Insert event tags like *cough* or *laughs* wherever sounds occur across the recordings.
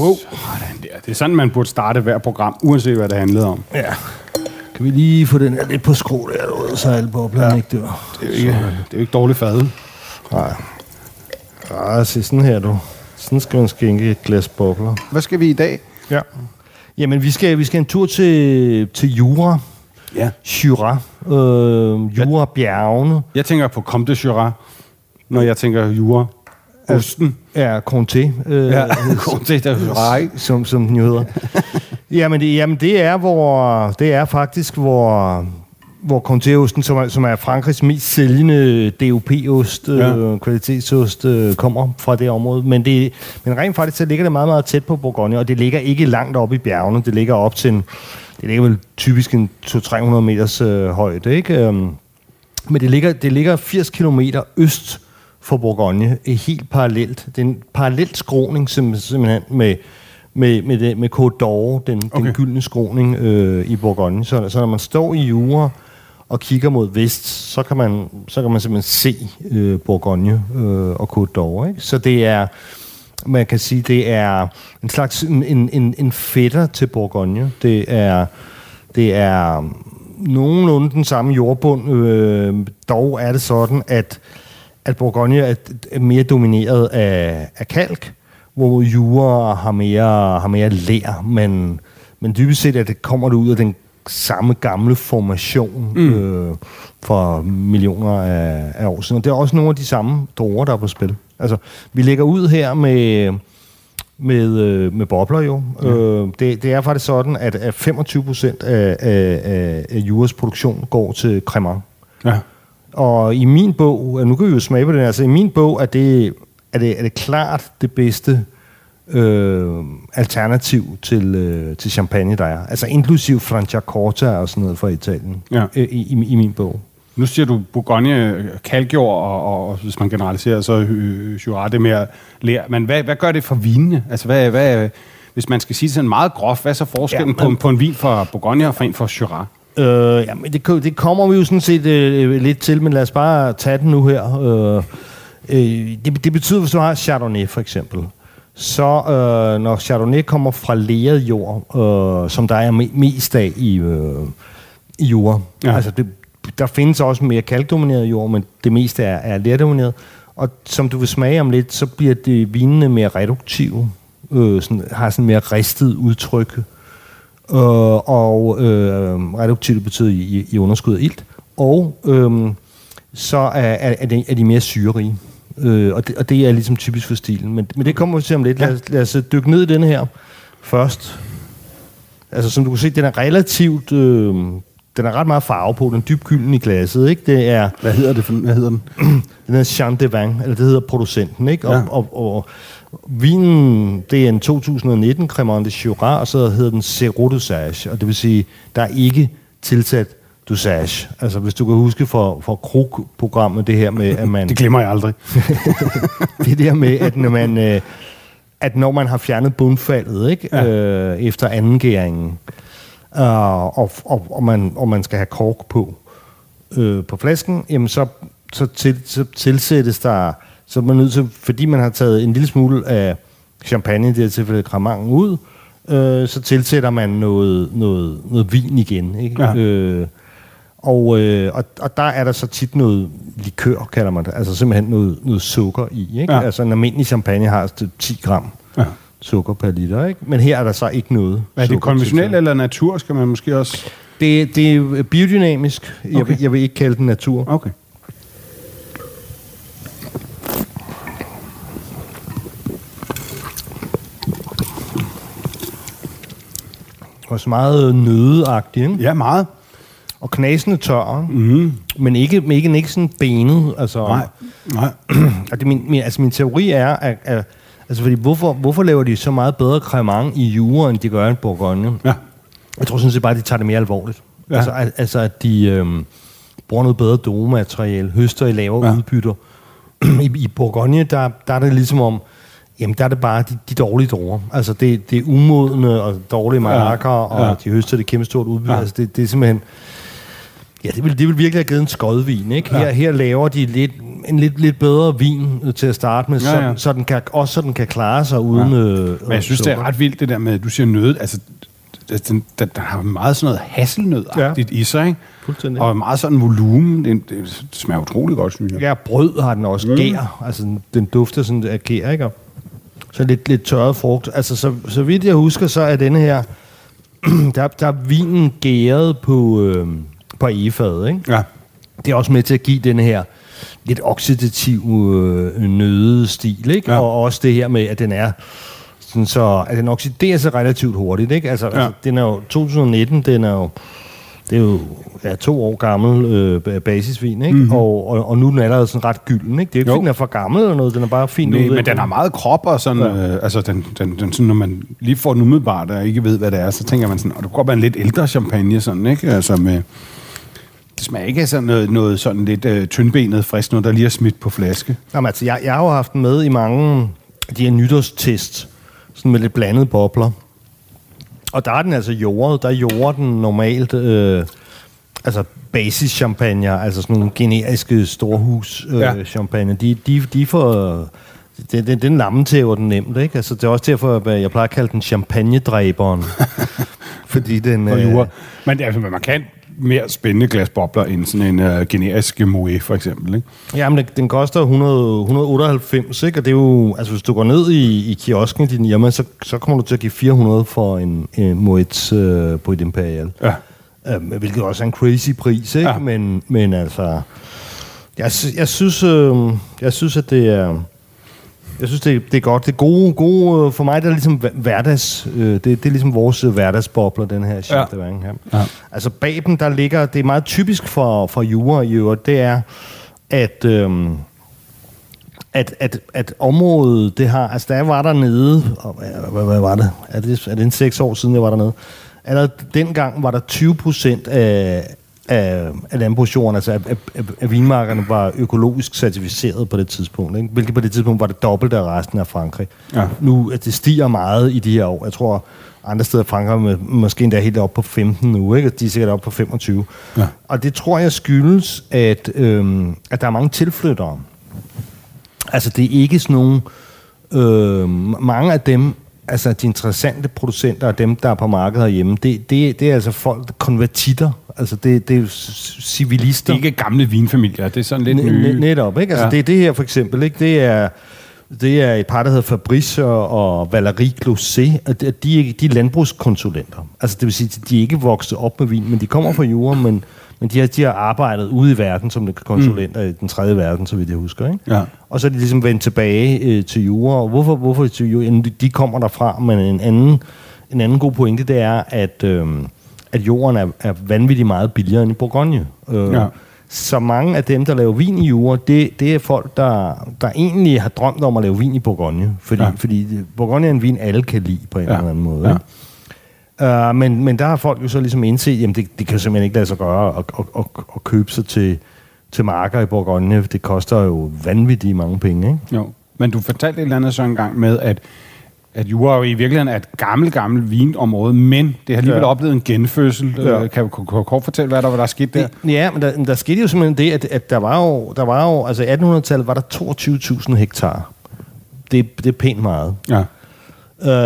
Wow. Sådan der. Det er sådan, man burde starte hver program, uanset hvad det handlede om. Ja. Kan vi lige få den her lidt på skrå der, derude, så alle boblerne ja. ikke dør? Det er jo ikke, det er jo ikke dårligt fadet. Nej. Ja, se sådan her, du. Sådan skal man skænke et glas bobler. Hvad skal vi i dag? Ja. Jamen, vi skal, vi skal en tur til, til Jura. Ja. Jura. Øh, Jura bjergene. Jeg tænker på Comte Jura, når jeg tænker Jura. Osten. Ja, Comté. Øh, Ja, Comte de Jura, ikke? som, som den jo hedder. *laughs* jamen, det, jamen, det er, hvor, det er faktisk, hvor, hvor Comté-osten, som er, som er Frankrigs mest sælgende DOP-ost, ja. Ja. øh, kvalitetsost, øh, kommer fra det område. Men, det, men rent faktisk, så ligger det meget, meget tæt på Bourgogne, og det ligger ikke langt oppe i bjergene. Det ligger op til en, det ligger vel typisk en 200-300 meters øh, højde, ikke? Øhm, men det ligger, det ligger 80 km øst for Bourgogne, helt parallelt. Det er en parallelt skråning sim- simpelthen med, med, med, det, med Côte d'Or, den, okay. den gyldne skråning øh, i Bourgogne. Så, så når man står i Jura og kigger mod vest, så kan man, så kan man simpelthen se øh, Bourgogne øh, og Côte d'Or. Ikke? Så det er, man kan sige, det er en slags en, en, en, en fætter til Bourgogne. Det er, det er nogenlunde den samme jordbund. Øh, dog er det sådan, at, at Bourgogne er, er mere domineret af, af kalk, hvor Jura har mere, har mere lær, men, men dybest set at det kommer det ud af den samme gamle formation mm. øh, for millioner af, af år siden. Og det er også nogle af de samme druer, der er på spil. Altså, vi lægger ud her med, med, øh, med bobler jo. Ja. Øh, det, det er faktisk sådan, at, at 25 procent af, af, af, af Juras produktion går til Cremant. Ja. Og i min bog, og nu kan vi jo smage på den, altså i min bog er det, er det, er det klart det bedste øh, alternativ til, øh, til champagne, der er. Altså inklusiv Franciacorta og sådan noget fra Italien, Ja. øh, i, i, i min bog. Nu siger du Bourgogne, kalkjord, og, og, og hvis man generaliserer, så øh, Jura det mere lær. Men hvad, hvad gør det for vinene? Altså, hvad, hvad, hvis man skal sige det sådan meget groft, hvad er så forskellen Ja, men- på, på en vin fra Bourgogne og for en fra Jura? Øh, jamen, det, det kommer vi jo sådan set øh, lidt til, men lad os bare tage den nu her. Øh, øh, det, det betyder, hvis du har Chardonnay for eksempel, så øh, når Chardonnay kommer fra leret jord, øh, som der er me- mest af i, øh, i jord, ja. Altså det, der findes også mere kalkdomineret jord, men det meste er, er lerdomineret. Og som du vil smage om lidt, så bliver det vinene mere reduktive, øh, sådan, har sådan mere ristet udtryk. Øh, og øh, reduktivt betyder i, i underskud af ilt. Og øh, så er, er, er, de, er de mere syrerige. Øh, og, det, og det er ligesom typisk for stilen. Men, men det kommer vi til om lidt. Lad, os- lad os øh, dykke ned i den her først. Altså som du kan se, den er relativt... Øh, den er ret meget farve på, den er dybgylden i glasset, ikke? Det er, Hvad hedder det? For, hvad hedder den? *clears throat* den hedder Jean de Vin, eller det hedder producenten, ikke? Og, Ja. og, og, og vinen, det er en 2019 Cremant de Jura, og så hedder den Zero Dosage, og det vil sige, der er ikke tilsat dosage. Altså hvis du kan huske fra, fra Krug-programmet, det her med, at man... *laughs* Det glemmer jeg aldrig. *laughs* det der med, at når man, øh, at når man har fjernet bundfaldet, ikke? Ja. Øh, efter andengæringen, øh, og, og, og, man, og man skal have kork på, øh, på flasken, jamen så, så, til, så tilsættes der, så er man nødt til, fordi man har taget en lille smule af champagne, i det her tilfælde Cremant, ud, øh, så tilsætter man noget, noget, noget vin igen. Ikke? Ja. Øh, og, øh, og, og der er der så tit noget likør, kalder man det. Altså simpelthen noget, noget sukker i. Ikke? Ja. Altså en almindelig champagne har 10 gram Ja. Sukker per liter. Ikke? Men her er der så ikke noget Er det konventionelt eller natur, skal man måske også Det, det er biodynamisk. Jeg, Okay. vil, jeg vil ikke kalde den natur. Okay. Også meget nødeagtig, ikke? Ja, meget. Og knasende tør, mm. men ikke, men ikke, ikke sådan benet. Altså, Nej. Nej. Det, *clears throat* min, min, altså min teori er, at, at altså fordi hvorfor, hvorfor laver de så meget bedre cremant i jure, end de gør i Bourgogne? Ja. Jeg tror sådan set bare, at de tager det mere alvorligt. Ja. Altså, at, altså, at de øhm, bruger noget bedre domemateriale, høster i lavere Ja. udbytter. *clears throat* I, I Bourgogne, der, der er det ligesom om, jamen der er det bare de, de dårlige druer. Altså det, det er umodne og dårlige marker, ja. og Ja. de høster det kæmpe stort udbytte. Ja. Altså det, det er simpelthen... Ja, det vil, det vil virkelig have givet en skodvin, ikke? Her, Ja. her laver de lidt, en lidt, lidt bedre vin øh, til at starte med, Ja, så, ja. så den kan, også så den kan klare sig uden... Ja. Øh, Men jeg synes, det er ret vildt, det der med, at du siger nød. Altså, den, den, den har meget sådan noget hasselnødagtigt ja. i sig, ikke? Fuldstændig. Og meget sådan volumen. Det, det smager utrolig godt, synes jeg. Ja, brød har den også. Mm. Gær. Altså, den- den dufter sådan af gær, ikke? Så lidt, lidt tørret frugt. Altså, så, så vidt jeg husker, så er denne her... *clears throat* der, der er vinen gæret på, øh, på egefadet, ikke? Ja. Det er også med til at give denne her lidt oxidativ øh, nødestil, ikke? Ja. Og også det her med, at den er sådan så, at den oxiderer sig relativt hurtigt, ikke? Altså, Ja. altså den er jo 2019, den er jo det er jo ja, to år gammel øh, ba- basisvin, ikke? Mm-hmm. Og, og, og nu er den allerede sådan ret gylden, ikke? Det er jo ikke, Jo. den er for gammel eller noget, den er bare fint Nej, men den har meget krop, og sådan, ja. øh, altså den, den, den, sådan, når man lige får den umiddelbart, og ikke ved, hvad det er, så tænker man sådan, og det kunne godt være en lidt ældre champagne, sådan, ikke? Altså med, det smager ikke af sådan noget, noget sådan lidt øh, tyndbenet frisk, noget, der lige er smidt på flaske. Jamen, altså, jeg, jeg har jo haft den med i mange af de her nytårstest, sådan med lidt blandede bobler. Og der er den altså jordet. Der jorder den normalt, øh, altså basis champagne, altså sådan nogle generiske storhus øh, Ja. champagne. De, de, de får... Det, det, den lammetæver den nemt, ikke? Altså, det er også derfor, at jeg plejer at kalde den champagnedræberen. *laughs* Fordi den... Og øh. Men altså, man kan mere spændende glas bobler end sådan en øh, generisk Moët, for eksempel, ikke? Jamen, den, den koster 100, 198, ikke? Og det er jo... Altså, hvis du går ned i, i kiosken i din hjemme, så, så kommer du til at give 400 for en, en Moet øh, på et Imperial. Ja. Øhm, hvilket også er en crazy pris, ikke? Ja. Ja. Men, men altså... Jeg, jeg, synes, øh, jeg synes, at det er... Jeg synes, det, det er godt. Det er gode, gode for mig, det er ligesom hver- hverdags... Øh, det, det er ligesom vores øh, hverdagsbobler, den her Chef Ja. de Vin her. Ja. Altså bag dem, der ligger... Det er meget typisk for, for jura i øvrigt, det er, at... Øh, at, at, at området, det har... Altså, da jeg var dernede... Og, hvad, hvad, hvad var det? Er det, er det en seks år siden, jeg var dernede? Allerede dengang var der 20 procent af, af, af landbrugsjorden, altså af, af, af vinmarkerne, var økologisk certificeret på det tidspunkt. Ikke? Hvilket på det tidspunkt var det dobbelte af resten af Frankrig. Ja. Nu, at det stiger meget i de her år. Jeg tror, andre steder i Frankrig er med, måske endda helt op på 15 nu, ikke? De er sikkert op på 25. Ja. Og det tror jeg skyldes, at, øhm, at der er mange tilflyttere. Altså, det er ikke sådan nogle... Øh, mange af dem, altså de interessante producenter og dem, der er på markedet herhjemme, det, det, det er altså folk, konvertitter. Altså, det, det er jo civilister. Det er ikke gamle vinfamilier, det er sådan lidt nye. Netop, ikke? Altså, Ja. det er det her for eksempel, ikke? Det er, det er et par, der hedder Fabrice og, Valérie Closet, og de, de, er, de er landbrugskonsulenter. Altså, det vil sige, de er ikke vokset op med vin, men de kommer fra jorden, men, men de, har, de har arbejdet ude i verden som konsulenter mm. i den tredje verden, så vidt jeg husker, ikke? Ja. Og så er de ligesom vendt tilbage øh, til jura. Og hvorfor, hvorfor til jura? Jamen, de kommer derfra, men en anden, en anden god pointe, det er, at, øh, at jorden er, er vanvittigt meget billigere end i Bourgogne. Øh, Ja. Så mange af dem, der laver vin i jura, det, det er folk, der, der egentlig har drømt om at lave vin i Bourgogne. Fordi, Ja. fordi Bourgogne er en vin, alle kan lide på en Ja. eller anden måde. Ja. Uh, men, men der har folk jo så ligesom indset, jamen det, det kan simpelthen ikke lade sig gøre at, at, at, at købe sig til, til marker i Bourgogne. Det koster jo vanvittigt mange penge, ikke? Jo. Men du fortalte et eller andet så engang med, at, at Jura jo i virkeligheden er et gammelt, gammelt vinområde, men det har alligevel ja. Oplevet en genfødsel. Ja. Ja. Øh, kan du kort fortælle, hvad der var, der er sket der? Ja, men der, der skete jo simpelthen det, at, at der var jo, der var jo, altså i 1800-tallet var der 22.000 hektar. Det, det er pænt meget. Ja.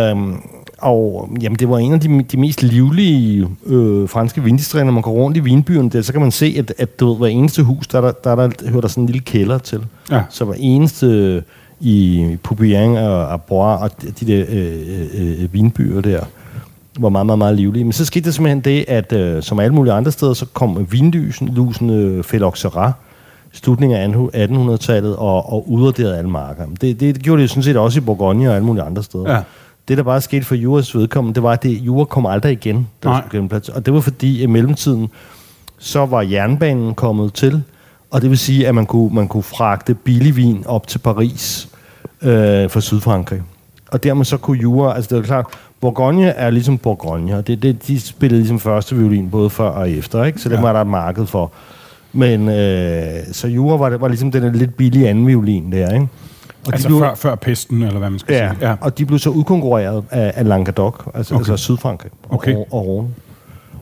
Øhm, og jamen, det var en af de, de mest livlige øh, franske vindistrikter. Når man går rundt i vinbyen, der, så kan man se, at, at du ved, hver eneste hus, der, er der, der, er der hører der sådan en lille kælder til. Ja. Så hver eneste i Poupian og Arbois og de, de der øh, øh, øh, vinbyer der, var meget, meget, meget livlige. Men så skete der simpelthen det, at øh, som alle mulige andre steder, så kom vinlysen, lusen øh, Phylloxera, i slutningen af 1800-tallet, og, og udraderede alle marker. Det, det gjorde det sådan set også i Bourgogne og alle mulige andre steder. Ja. Det, der bare skete for Juras vedkommende, det var, at det, Jura kom aldrig igen, der. Og det var fordi, i mellemtiden, så var jernbanen kommet til, og det vil sige, at man kunne, man kunne fragte billig vin op til Paris øh, fra Sydfrankrig. Og dermed så kunne Jura, altså det er klart, Bourgogne er ligesom Bourgogne, og det, det, de spillede ligesom første violin både før og efter, ikke? så det Ja. var der et marked for. Men øh, så Jura var, det, var ligesom den der lidt billige anden violin der, ikke? Og Altså blev- før, før pesten, eller hvad man skal Ja, sige. ja, og de blev så udkonkurreret af, af Languedoc, altså. Okay. altså Sydfrankrig og, Okay. og, og Rhône.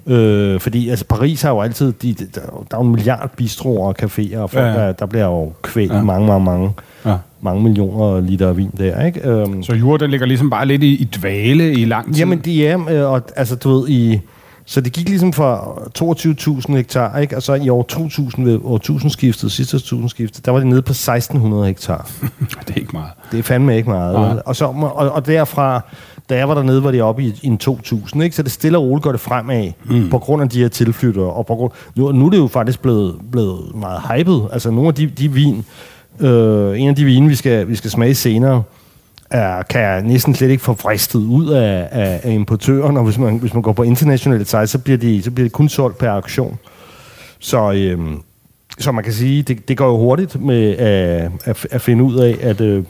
Øh, fordi altså Paris har jo altid, de, der, der er jo en milliard bistroer og caféer, og folk, Ja, ja, ja. Der, der bliver jo kvæl ja. Ja. mange, mange, mange, Ja. mange millioner liter vin der, ikke? Øhm, Så jura, den ligger ligesom bare lidt i, i dvale i lang tid. Jamen, de er, øh, og, altså du ved, i, så det gik ligesom fra 22.000 hektar, ikke? Og så i år 2000, ved årtusindskiftet, sidste årtusindskiftet, der var det nede på 1.600 hektar. *laughs* det er ikke meget. Det er fandme ikke meget. Vel? Og, så, og, og derfra, da jeg var dernede, var det oppe i, en 2000, ikke? så det stille og roligt går det fremad, mm. på grund af de her tilflyttere. Og på grund, nu, nu er det jo faktisk blevet, blevet meget hyped. Altså nogle af de, de vin, øh, en af de vine, vi skal, vi skal smage senere, er, kan jeg næsten slet ikke få fristet ud af, af, af importøren, og hvis man, hvis man går på internationale sites, så bliver, de, så bliver det kun solgt per auktion. Så, øhm, så man kan sige, det, det går jo hurtigt med at, at, at finde ud af, at, øh,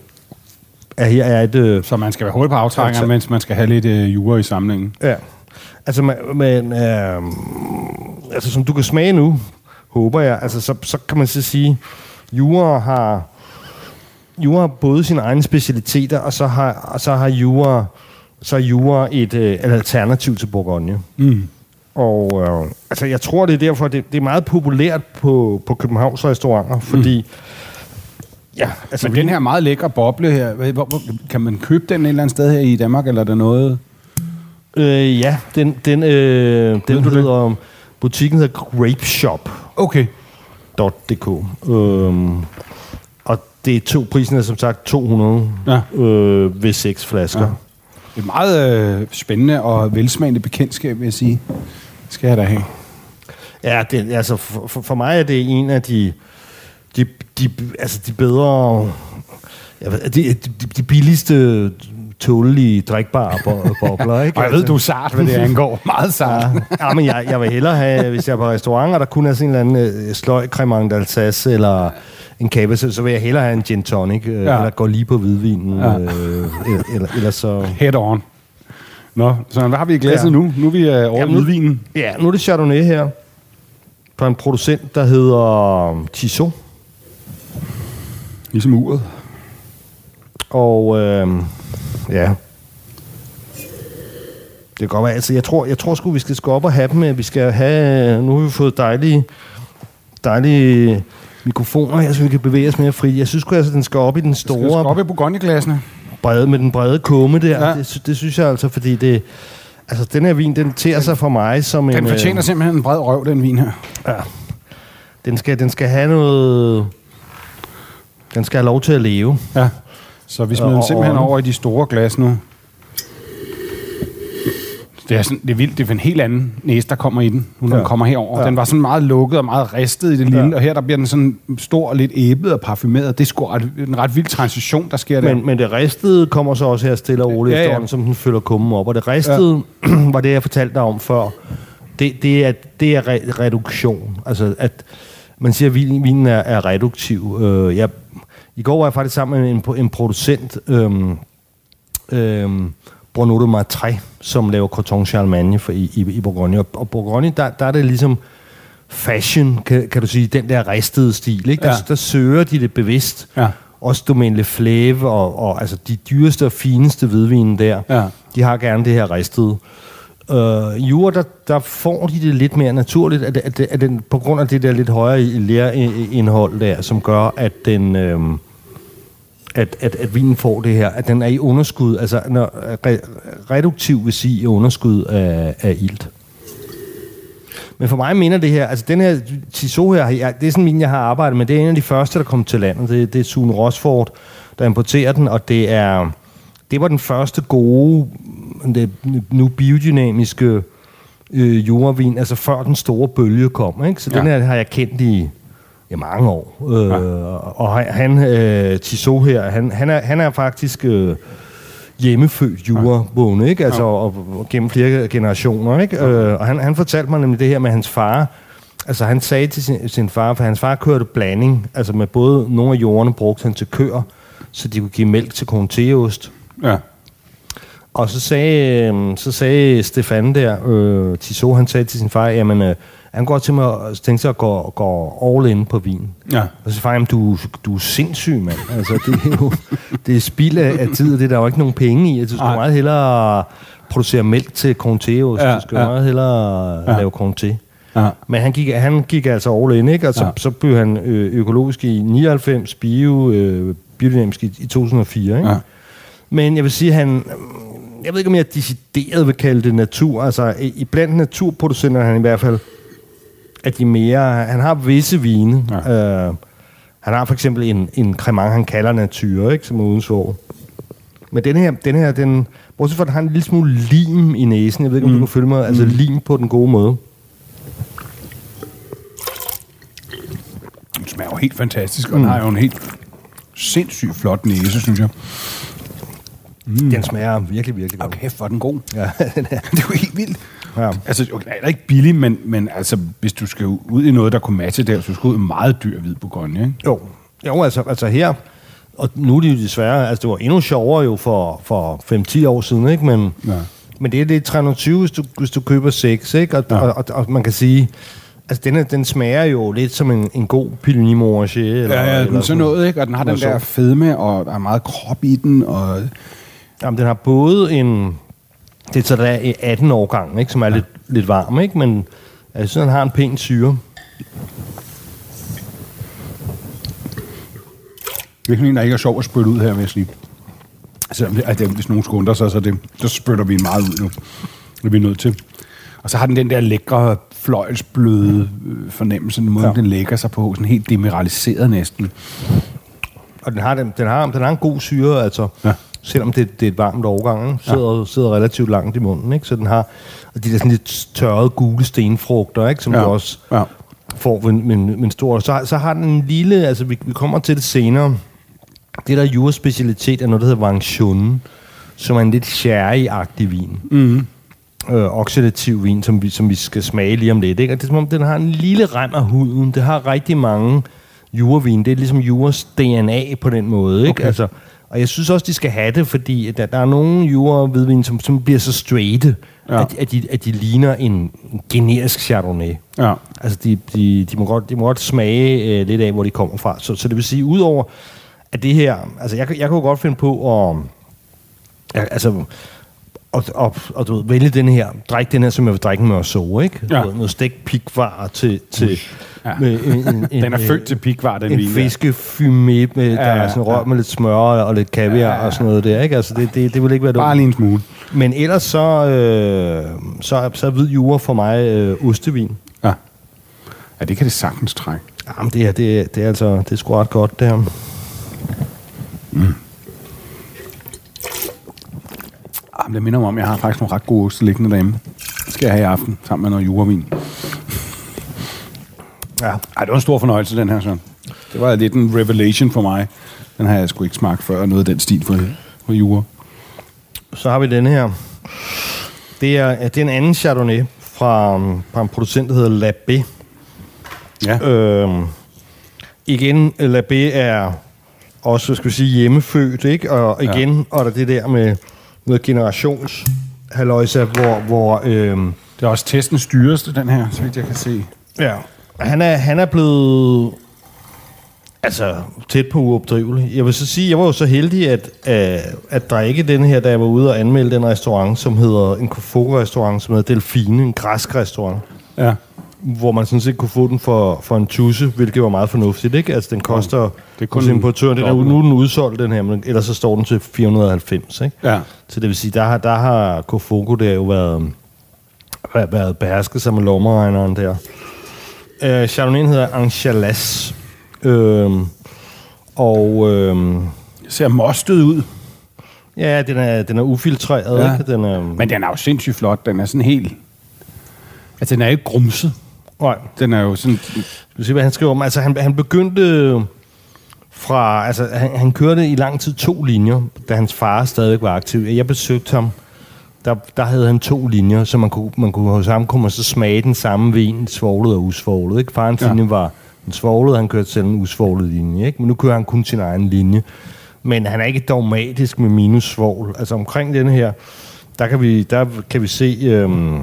at her er et... Øh, Så man skal være hurtig på aftrængeren, Altså- mens man skal have lidt øh, jura i samlingen. ja. Altså, man, men, øh, altså, som du kan smage nu, håber jeg, altså, så, så kan man så sige, Jura har, Jura har både sine egne specialiteter, og så har, og så har Jura, så er Jura et, øh, et alternativ til Bourgogne. Mm. Og øh, altså, jeg tror, det er derfor, det, det er meget populært på, på Københavns restauranter, fordi... Mm. Ja, altså, Men den her meget lækre boble her, hvor, hvor, kan man købe den et eller andet sted her i Danmark, eller er der noget? Øh, ja, den, den, øh, den du det? hedder, butikken hedder grapeshop.dk. Okay. Øhm, og det er to, prisen er som sagt 200 Ja. øh, ved seks flasker. Ja. Det er meget øh, spændende og velsmagende bekendtskab, vil jeg sige. Skal jeg da have. Ja, det, altså for, for mig er det en af de, de, de, altså de bedre, ved, de, de, de billigste tålelige drikbare bo- *laughs* bobler, ikke? Og jeg ved, du er sart, hvad det *laughs* angår. Meget sart. Ja, ja men jeg, jeg vil hellere have, hvis jeg er på restaurant, og der kun er sådan en eller anden øh, sløj cremant d'Alsace, eller en kava, så, så vil jeg hellere have en gin tonic, øh, Ja. ja. eller gå lige på hvidvinen, Ja. ja. øh, eller, eller, eller så... Head on. Nå, så hvad har vi i glasset Ja. nu? Nu er vi øh, over hvidvinen. Ja, nu er det Chardonnay her, fra en producent, der hedder Tissot. Ligesom uret. Og øh, ja, det kan godt være. Altså, jeg tror, jeg tror sgu, vi skal gå op og have dem. Vi skal have, nu har vi fået dejlige, dejlige mikrofoner her, så vi kan bevæge os mere fri. Jeg synes sgu, altså, den skal op i den Skal vi store op i Bourgogne-glassene? brede, med den brede kumme der. Ja. Det, det, synes jeg altså, fordi det... Altså, den her vin, den tærer sig for mig som en... Den fortjener øh, simpelthen en bred røv, den vin her. Ja. Den skal, den skal have noget... Den skal have lov til at leve. Ja. Så vi smider den simpelthen over i de store glas nu. Det er, sådan, det er vildt. Det er en helt anden næse, der kommer i den, nu når ja. Den kommer herover. Ja. Den var sådan meget lukket og meget ristet i det lille, ja. Og her der bliver den sådan stor og lidt æblet og parfumeret. Det er sgu ret, en ret vild transition, der sker der. Men, men det ristede kommer så også her stille og roligt Ja, ja, efterhånden, som den følger kummen op. Og det ristede ja. *clears throat* var det, jeg fortalte dig om før. Det, det er, det er re- reduktion. Altså, at man siger, at vin- vinen er, er reduktiv. Øh, jeg, I går var jeg faktisk sammen med en, en producent, øhm, øhm, Bruno de Martret, som laver Coton Charlemagne for, i, i, i Bourgogne. Og, og Bourgogne, der, der er det ligesom fashion, kan, kan du sige, den der ristede stil. Ikke? Der, Ja. der søger de det bevidst. Ja. Også Domaine Le Fleuve og, og altså de dyreste og fineste hvidvine der, Ja. de har gerne det her ristede. Øh, Jura, der, der får de det lidt mere naturligt, at, at, at den, på grund af det der lidt højere lærindhold der, som gør, at den... Øh, at, at, at vinen får det her, at den er i underskud, altså når, re, reduktiv vil sige i underskud af, af ilt. Men for mig minder det her, altså den her Tissot her, jeg, det er sådan en jeg har arbejdet med, det er en af de første, der kom til landet. Det, det er Sune Rosford, der importerer den, og det er det var den første gode det nu biodynamiske øh, jordvin, altså før den store bølge kom. Ikke? Så ja. den her har jeg kendt i, i mange år. Øh, ja. Og han, øh, Tissot her, han, han, er, han er faktisk... Øh, hjemmefødt jurabonde, ikke? Altså, ja. og, og gennem flere generationer, ikke? Ja. Øh, og han, han fortalte mig nemlig det her med hans far. Altså, han sagde til sin, sin far, for hans far kørte blanding, altså med både nogle af jordene brugte han til køer, så de kunne give mælk til konteost. Ja. Og så sagde, øh, så sagde Stefan der, øh, Tissot, han sagde til sin far, jamen, øh, han går til mig og tænker sig at gå, gå all in på vin. Ja. Og så far, du, du er sindssyg, mand. Altså, det er jo det er spild af, af tid, og det er der jo ikke nogen penge i. Altså, du skal Ej. meget hellere producere mælk til Conteos. Ja, du skal ja. meget hellere ja. lave Conte. Ja. Men han gik, han gik altså all in, ikke? Altså, ja. så blev han øh, økologisk i 99, bio, øh, biodynamisk i, i 2004, ikke? Ja. Men jeg vil sige, han... Jeg ved ikke, om jeg decideret vil kalde det natur. Altså, i, blandt naturproducenter han i hvert fald at de mere... Han har visse vine. Ja. Øh, han har for eksempel en, en cremant, han kalder natur, ikke, som er uden svår. Men den her, den her, den... Bortset fra, at han har en lille smule lim i næsen. Jeg ved ikke, om mm. du kan følge mig. Altså mm. lim på den gode måde. Den smager jo helt fantastisk, og mm. den har jo en helt sindssygt flot næse, synes jeg. Mm. Den smager virkelig, virkelig godt. Okay, for den god. Ja, *laughs* den er. det er jo helt vildt. Ja. Altså, okay, er ikke billig, men, men altså, hvis du skal ud i noget, der kunne matche der, så du skal ud i meget dyr hvid Bourgogne, ikke? Jo, jo altså, altså her, og nu er det jo desværre, altså det var endnu sjovere jo for, for 5-10 år siden, ikke? Men, ja. men det er det 320, hvis du, hvis du køber 6, ikke? Og, ja. og, og, og, man kan sige, altså den, den smager jo lidt som en, en god Puligny Morge. Eller, ja, ja, eller sådan noget, ikke? Og den har den der fedme, og der er meget krop i den, og... Jamen, den har både en det er så der er 18 årgang, ikke, som er ja. lidt, lidt varm, ikke? men jeg synes, han har en pæn syre. Det er en, der ikke er sjov at spytte ud her, vil jeg sige. Selvom det, at det, hvis nogen skunder sig, så, det, så spytter vi meget ud nu. Det er vi nødt til. Og så har den den der lækre, fløjlsbløde øh, fornemmelse, den måde, ja. den lægger sig på, sådan helt demineraliseret næsten. Og den har, den, den har, den har en god syre, altså. Ja selvom det, det er et varmt årgang, sidder, ja. sidder relativt langt i munden, ikke? Så den har og de der sådan lidt tørrede gule stenfrugter, ikke? Som ja. du også ja. får ved, med, med en stor... Så, så har den en lille... Altså, vi, vi kommer til det senere. Det der juraspecialitet er noget, der hedder Wangchun, som er en lidt sherry-agtig vin. Mm. Øh, oxidativ vin, som vi, som vi skal smage lige om lidt. Ikke? Og det er som om, den har en lille rem af huden. Det har rigtig mange jurevin. Det er ligesom juras DNA på den måde. Ikke? Okay. Altså, og jeg synes også, de skal have det, fordi der, der er nogle jure hvidvin, som, som bliver så straight, ja. at, at, de, at de ligner en, en generisk Chardonnay. Ja. Altså, de, de, de, må godt, de må godt smage øh, lidt af, hvor de kommer fra. Så, så det vil sige, udover at det her... Altså, jeg, jeg kunne godt finde på at... Altså, og, og, og du ved, vælge den her, drik den her, som jeg vil drikke med så, ikke? Ja. Noget stegt pikvar til, til ja. med en, en, en, *laughs* den er født til pikvar, den en vin. Fiskefumé, med, ja, der er sådan rør ja. med lidt smør og lidt kaviar ja, ja. og sådan noget der, ikke? Altså, det, det, det vil ikke være dumt. Bare lige en smule. Men ellers så, øh, så, så er hvid jure for mig øh, ostevin. Ja. Ja, det kan det sagtens trække. Jamen, det er, det, er, det er altså, det er sgu ret godt, det her. Mm. Jamen, det minder mig om, jeg har faktisk nogle ret gode oste liggende derhjemme. Det skal jeg have i aften, sammen med noget jurevin. Ja. Ej, det var en stor fornøjelse, den her, så. Det var lidt en revelation for mig. Den har jeg sgu ikke smagt før, noget af den stil for, for jure. Så har vi den her. Det er, det er en anden Chardonnay fra, fra en producent, der hedder Labé. Ja. Øhm, igen, Labé er også, skal vi sige, hjemmefødt, ikke? Og igen, ja. og der det der med noget generations haløjsa, hvor... hvor øhm, det er også testens dyreste, den her, så vidt jeg kan se. Ja, han er, han er blevet altså tæt på uopdrivelig. Jeg vil så sige, jeg var jo så heldig at, at, at drikke den her, da jeg var ude og anmelde den restaurant, som hedder en Kofogo-restaurant, som hedder Delfine, en græsk restaurant. Ja. Hvor man sådan set kunne få den for, for en tusse, hvilket var meget fornuftigt, ikke? Altså, den koster... Ja, det kun importøren, den er, nu er den udsolgt, den her, men ellers så står den til 490, ikke? Ja. Så det vil sige, der har, der har Kofogo der jo været, været behersket sig med lommeregneren der. Øh, Chardonnay hedder Angelas. Øh, og... Øh, ser mostet ud. Ja, den er, den er ufiltreret. Ja. Ikke? Den er, Men den er jo sindssygt flot. Den er sådan helt... Altså, den er ikke grumset. Nej. Den er jo sådan... Vi se, hvad han skriver om? Altså, han, han begyndte fra... Altså, han, han kørte i lang tid to linjer, da hans far stadigvæk var aktiv. Jeg besøgte ham. Der, der havde han to linjer, så man kunne, man kunne hos ham kunne man så smage den samme vin, svoglet og usvoglet. Ikke? Farens Ja. linje var den svoglede, han kørte selv en usvoglet linje. Ikke? Men nu kører han kun sin egen linje. Men han er ikke dogmatisk med minus svogl. Altså omkring den her, der kan vi, der kan vi se... Øhm,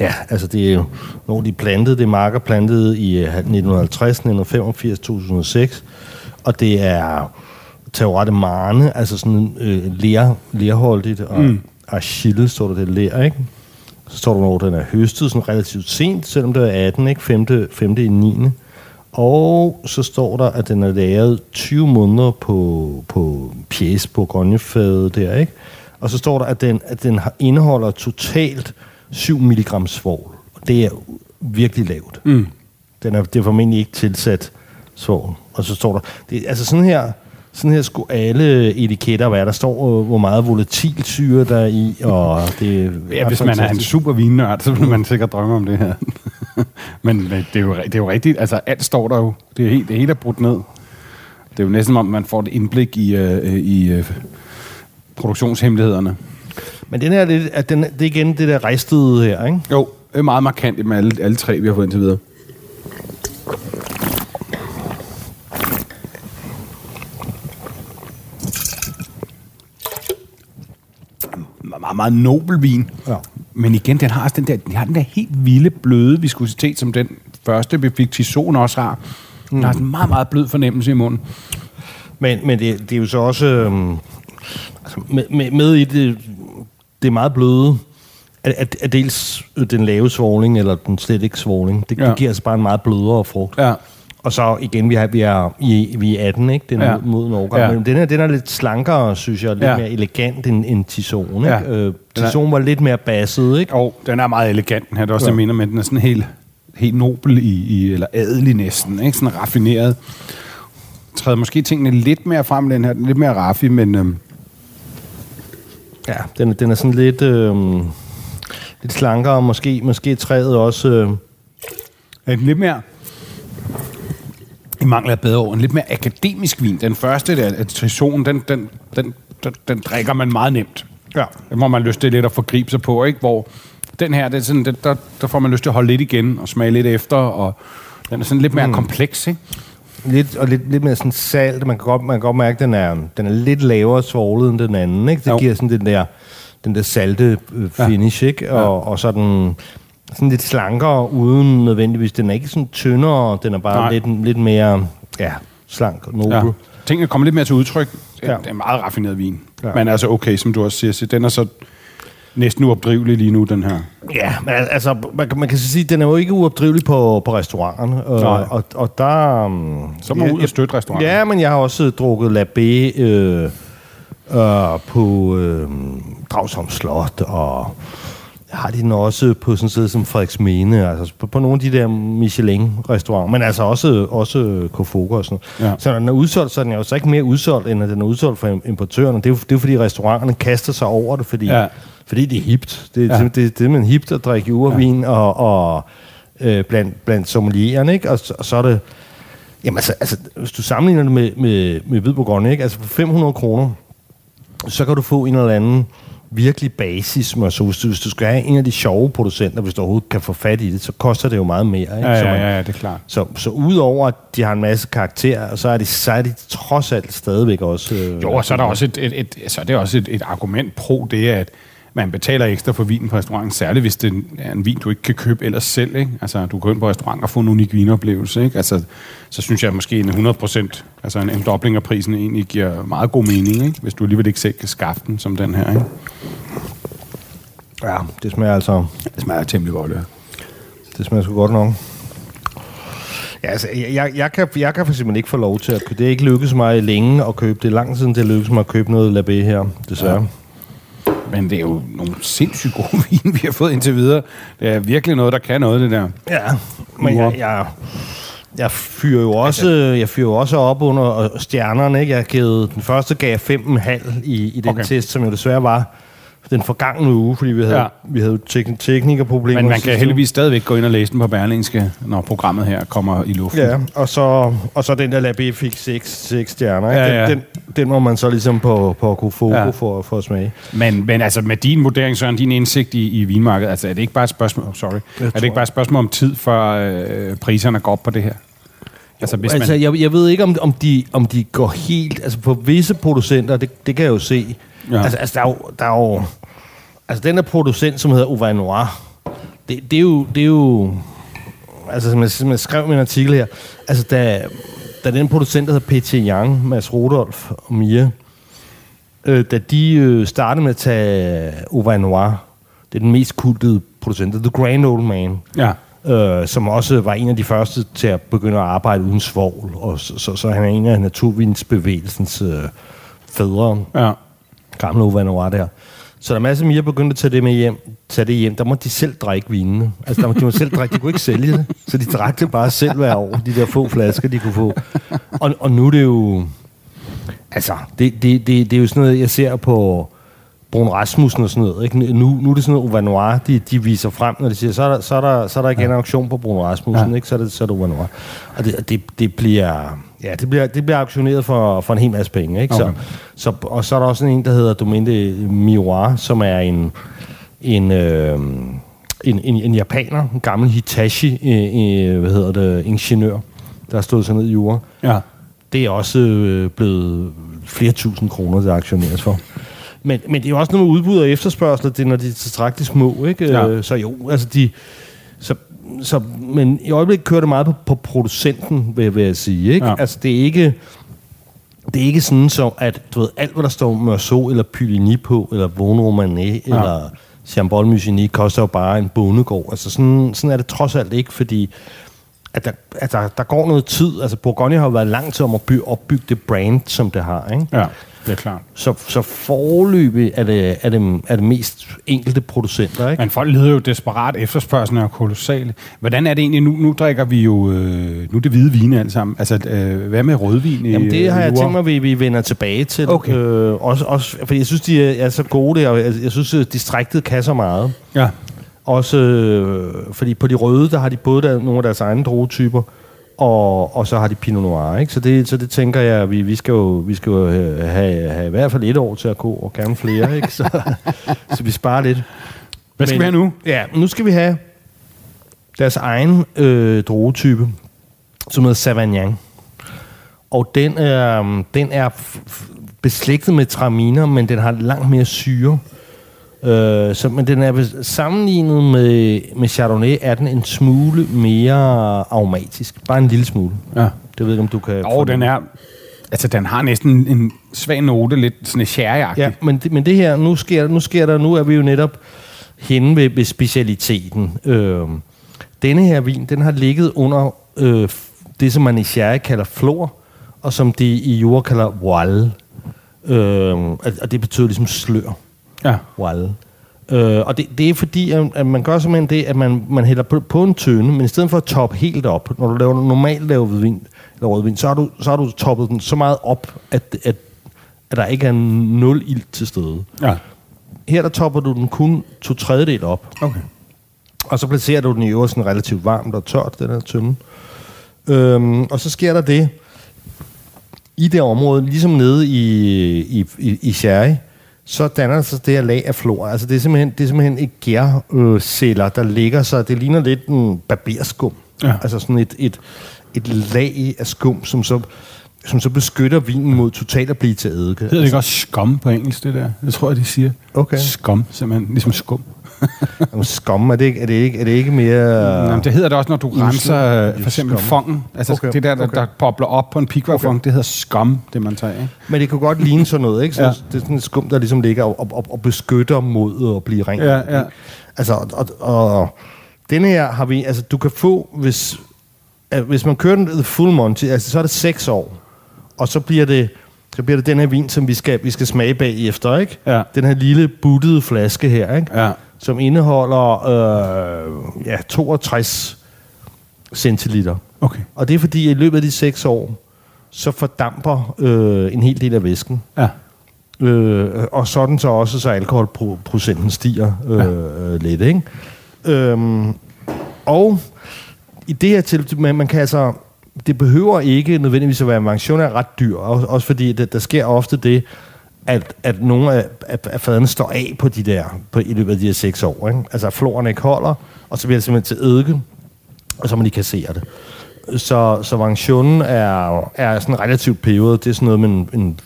Ja, altså det er jo, når de plantede, det er marker plantet i øh, 1950, 1985, 2006, og det er Taurette Marne, altså sådan øh, ler, lerholdigt, og mm. Achille står der, det er ler, ikke? Så står der, når den er høstet sådan relativt sent, selvom det er 18, ikke? 5. 5. i 9. Og så står der, at den er lagret 20 måneder på, på pjæs på grønnefadet der, ikke? Og så står der, at den, at den har- indeholder totalt 7 mg svovl. Og det er virkelig lavt. Mm. Den er, det er formentlig ikke tilsat svovl. Og så står der, det, altså sådan her, sådan her skulle alle etiketter være. Der står, øh, hvor meget volatilsyre der er i, og det *laughs* Ja, hvis man er en super vinnørd, så vil man sikkert drømme om det her. *laughs* Men øh, det er, jo, det er jo rigtigt. Altså, alt står der jo. Det, er helt, det hele er brudt ned. Det er jo næsten om, man får et indblik i, øh, i øh, produktionshemmelighederne. Men den her, lidt, at den, det er igen det der ristede her, ikke? Jo, det er meget markant med alle, alle tre, vi har fået indtil videre. Meget, meget nobel vin. Ja. Men igen, den har, også den der, den har den der helt vilde, bløde viskositet, som den første, vi fik Tison også har. Den har sådan en meget, meget blød fornemmelse i munden. Men, men det, det er jo så også... Øhm, altså med, med, med i det, det er meget bløde, at, at, at dels den lave svogling, eller den slet ikke svogling, det, ja. Det giver altså bare en meget blødere frugt. Ja. Og så igen, vi, har, vi, er, i, vi er 18, ikke? Den er Ja. mod en årgang. Ja. Men den, her, den er lidt slankere, synes jeg, lidt Ja. mere elegant end, end Tison. Ikke? Ja. Øh, Tison var lidt mere basset, ikke? Og den er meget elegant, den her. Det er også ja. Jeg mener, men den er sådan helt, helt nobel, i, i, eller adelig næsten. Ikke? Sådan raffineret. Træder måske tingene lidt mere frem, den her. Den er lidt mere raffi, men øhm, Ja, den, den er sådan lidt, øh, lidt slankere, og måske, måske træet også... Øh, er den lidt mere... I mangler bedre ord, en lidt mere akademisk vin. Den første, der, at Trison, den, den, den, den, den drikker man meget nemt. Ja. Den må man lyst til lidt at forgribe sig på, ikke? Hvor den her, det er sådan, den, der, der får man lyst til at holde lidt igen og smage lidt efter, og den er sådan lidt mere mm. kompleks, ikke? Lidt, og lidt, lidt mere sådan salt. Man kan godt, man kan godt mærke, at den er, den er lidt lavere svoglet end den anden. Ikke? Det Jo. giver sådan den der, den der salte øh, finish, ikke? Og, og så er den sådan lidt slankere, uden nødvendigvis. Den er ikke sådan tyndere, den er bare Nej. lidt, lidt mere ja, slank og nobel. Ja. Tingene kommer lidt mere til udtryk. Ja. Ja. Det er en meget raffineret vin. Ja. Ja. Men altså okay, som du også siger, så den er så næsten uopdrivelig lige nu, den her. Ja, men al- altså, man, kan- man kan så sige, at den er jo ikke uopdrivelig på, på restauranterne. Nej. Og, og, og der... um, Så må man ud og støtte restauranterne. Ja, men jeg har også drukket Labé øh, øh, på øh, Dragsholm Slot, og har de den også på sådan et sted som Frederiksmene, altså på, på nogle af de der Michelin-restauranter, men altså også, også Kofoga og sådan noget. Ja. Så når den er udsolgt, så er den jo så ikke mere udsolgt, end at den er udsolgt for im- importørerne. Det er jo, det er fordi restauranterne kaster sig over det, fordi, Ja. Fordi det er hipt. Det, Ja. det, det, det er man hipt at drikke urvin ja. og, og øh, blandt, blandt sommelierne, ikke? Og, så- og så er det... Jamen altså, altså, hvis du sammenligner det med, med, med hvid Bourgogne, ikke? Altså for 500 kroner, så kan du få en eller anden virkelig basis. Så hvis du, hvis du skal have en af de sjove producenter, hvis du overhovedet kan få fat i det, så koster det jo meget mere. Ikke? Ja, så, ja, man- ja, ja, det er klart. så, så udover at de har en masse karakterer, så er de, så er de trods alt stadigvæk også... Øh, Jo, og så er der også et, et, et, så er det også et, et argument pro det, at man betaler ekstra for vinen på restauranten, særligt hvis det er en vin, du ikke kan købe ellers selv. Ikke? Altså, du går ind på restaurant og får en unik vinoplevelse. Ikke? Altså, så synes jeg måske en 100 procent, altså en, en dobling af prisen egentlig giver meget god mening, ikke? hvis du alligevel ikke selv kan skaffe den som den her. Ikke? Ja, det smager altså... Det smager temmelig godt, ja. Det smager sgu godt nok. Ja, altså, jeg, jeg, kan, jeg kan for simpelthen ikke få lov til at købe. Det er ikke lykkedes mig længe at købe. Det lang tid siden, det er lykkedes mig at købe noget Labé her, desværre. Ja. Men det er jo nogle sindssygt gode *laughs* vin, vi har fået indtil videre. Det er virkelig noget, der kan noget, det der. Ja, men jeg, jeg, jeg fyrer jo også, jeg fyrer jo også op under stjernerne. Ikke? Jeg har givet, den første gav jeg 5,5 i, i den okay. test, som jo desværre var den forgangne uge, fordi vi havde, Ja. vi havde tek- teknikerproblemer. Men man kan uge. heldigvis stadigvæk gå ind og læse den på Berlingske, når programmet her kommer i luften. Ja, og så, og så den der Lab fik 6, 6 stjerner. Ikke? Ja, ja. Den, den, den må man så ligesom på, på kunne få Ja. for, for at smage. Men, men altså med din vurdering, Søren, din indsigt i, i vinmarkedet, altså er det ikke bare et spørgsmål, oh, sorry, er det ikke bare et spørgsmål om tid, før øh, priserne går op på det her? Altså hvis altså, man... jeg, jeg ved ikke, om, om, de, om de går helt... Altså, på visse producenter, det, det kan jeg jo se. Ja. Altså, altså, der er jo... Der er jo altså, den der producent, som hedder Auvin Noir, det, det, er jo... Det er jo altså, som jeg, som jeg skrev i min artikel her, altså, da, da den producent, der hedder P.T. Young, Mads Rudolf og Mia, øh, da de øh, startede med at tage Auvin Noir, det er den mest kultede producent, The Grand Old Man, Ja, øh, som også var en af de første til at begynde at arbejde uden svovl, og så, så, så han er en af naturvindsbevægelsens øh, fædre, ja. Gamle Ove Noir der. Så der er masser af mere begyndte at tage det med hjem, tage det hjem. Der må de selv drikke vinene. Altså, der må, de må selv drikke, de kunne ikke sælge det. Så de drak det bare selv hver år, de der få flasker, de kunne få. Og, og nu er det jo... Altså, det, det, det, det er jo sådan noget, jeg ser på Brun Rasmussen og sådan noget. Ikke? Nu, nu er det sådan noget Ove Noir, de, de viser frem, når de siger, så er der, så er der, så er der igen en auktion på Brun Rasmussen, Ja. ikke? så er det, så er det Ove Noir. Og det, det, det bliver... Ja, det bliver, det bliver auktioneret for, for en hel masse penge, ikke? Okay. Så, så, og så er der også en, der hedder Domente Miroir, som er en, en, øh, en, en, en japaner, en gammel Hitachi, øh, øh, hvad hedder det, ingeniør, der har stået sig ned i jura. ja. Det er også øh, blevet flere tusind kroner, der aktioneres for. Men, men det er jo også noget med udbud og efterspørgsel, det er, når de er tilstrækkeligt små, ikke? Ja. Øh, Så jo, altså de... Så, men i øjeblikket kører det meget på, på producenten, vil, vil jeg sige, ikke? Ja. Altså det er ikke... Det er ikke sådan så, at du ved, alt, hvad der står Meursault eller Puligny på, eller Vaughn Romanet, ja. eller Chambol Musigny, koster jo bare en bondegård. Altså sådan, sådan er det trods alt ikke, fordi at der, at der, der går noget tid. Altså Bourgogne har jo været lang tid om at by, opbygge det brand, som det har, ikke? Ja, det er klart. Så, så forløbig er det, er, det, er det mest enkelte producenter, ikke? Men folk lider jo desperat, efterspørgselen er kolossal. Hvordan er det egentlig nu? Nu drikker vi jo, øh, nu er det hvide vine alt sammen. Altså, øh, hvad med rødvin i Jamen det har øh, jeg tænkt mig, at vi, vi vender tilbage til. Okay. Øh, også, også, fordi jeg synes, de er, er så gode og jeg, jeg synes, at distriktet kan så meget. Ja, Også øh, fordi på de røde, der har de både der, nogle af deres egne druetyper, og, og så har de Pinot Noir, ikke? Så det, så det tænker jeg, vi, vi skal jo, vi skal jo have, have, have i hvert fald et år til at gå, og gerne flere, *laughs* ikke? Så, så vi sparer lidt. hvad skal vi have nu? Ja, nu skal vi have deres egen øh, druetype, som hedder Savagnin. Og den er, den er beslægtet med traminer, men den har langt mere syre. Øh, så, men den er sammenlignet med, med Chardonnay, er den en smule mere aromatisk. Bare en lille smule. Ja. Det ved jeg ikke, om du kan... Og den er, altså den har næsten en svag note, lidt sådan sherry Ja, men det, men det her, nu sker, nu sker der, nu er vi jo netop henne ved, ved specialiteten. Øh, denne her vin, den har ligget under øh, det, som man i sherry kalder flor, og som de i jord kalder voile. Øh, og det betyder ligesom slør. Ja. Voile. Øh, og det, det er fordi, at, at man gør simpelthen det, at man, man hælder på, på en tønde, men i stedet for at toppe helt op, når du laver, normalt laver hvidvin, eller rødvin, så har, du, så har du toppet den så meget op, at, at, at der ikke er nul ild til stede. Ja. Her der topper du den kun to tredjedel op, Okay. og så placerer du den i øvrigt sådan relativt varmt og tørt, den her tynde. Øhm, og så sker der det, i det område, ligesom nede i, i, i, i sherry, så danner der sig det her lag af flor. Altså det er simpelthen, det er simpelthen et gærceller, der ligger sig. Det ligner lidt en barberskum. Ja. Altså sådan et, et, et lag af skum, som så, som så beskytter vinen mod totalt at blive til eddike. Hedder det ikke også skum på engelsk, det der? Det tror jeg, de siger. Okay. Skum, simpelthen. Ligesom skum. *laughs* Jamen, skum, er det, ikke, er, det ikke, er det ikke mere... Jamen, det hedder det også, når du renser øh, for eksempel fongen. Altså okay. Det der, der, okay. der bobler op på en pikvarfong, okay. det hedder skum, det man tager af. Men det kunne godt ligne sådan noget, ikke? Så Ja. Det er sådan et skum, der ligesom ligger og, og, og beskytter mod at blive rent. Ja, ja. Altså, og, og, og denne her har vi... Altså, du kan få, hvis, øh, hvis man kører den full Monty, altså, så er det seks år. Og så bliver det, så bliver det den her vin, som vi skal, vi skal smage bagefter, ikke? Ja. Den her lille buttede flaske her, ikke? Ja. Som indeholder øh, ja, 62 centiliter. Okay. Og det er fordi, i løbet af de seks år, så fordamper øh, en hel del af væsken. Ja. Øh, og sådan så også, så alkoholprocenten stiger øh, ja. lidt, ikke? Øhm, og i det her tilfælde, man, man kan altså, det behøver ikke nødvendigvis at være, variation er ret dyr, også, også fordi det, der sker ofte det, at, at nogle af, af, af fadene står af på de der, på, i løbet af de her seks år. Ikke? Altså, at floren ikke holder, og så bliver det simpelthen til eddike, og så må de kassere det. Så, så variationen er, er sådan en relativt periode. Det er sådan noget med en, en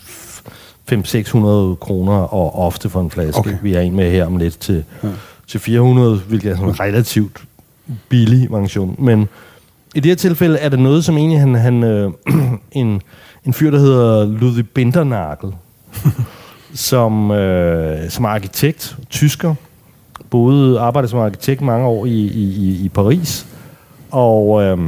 500-600 kroner og ofte for en flaske. Okay. Vi er en med her om lidt til, ja. til 400, hvilket er sådan en relativt billig variation. Men i det her tilfælde er det noget, som egentlig han, han øh, *clears throat* en, en fyr, der hedder Ludwig Bindernagel, *laughs* som, øh, som arkitekt, tysker, boede, arbejdede som arkitekt mange år i, i, i- Paris, og øh,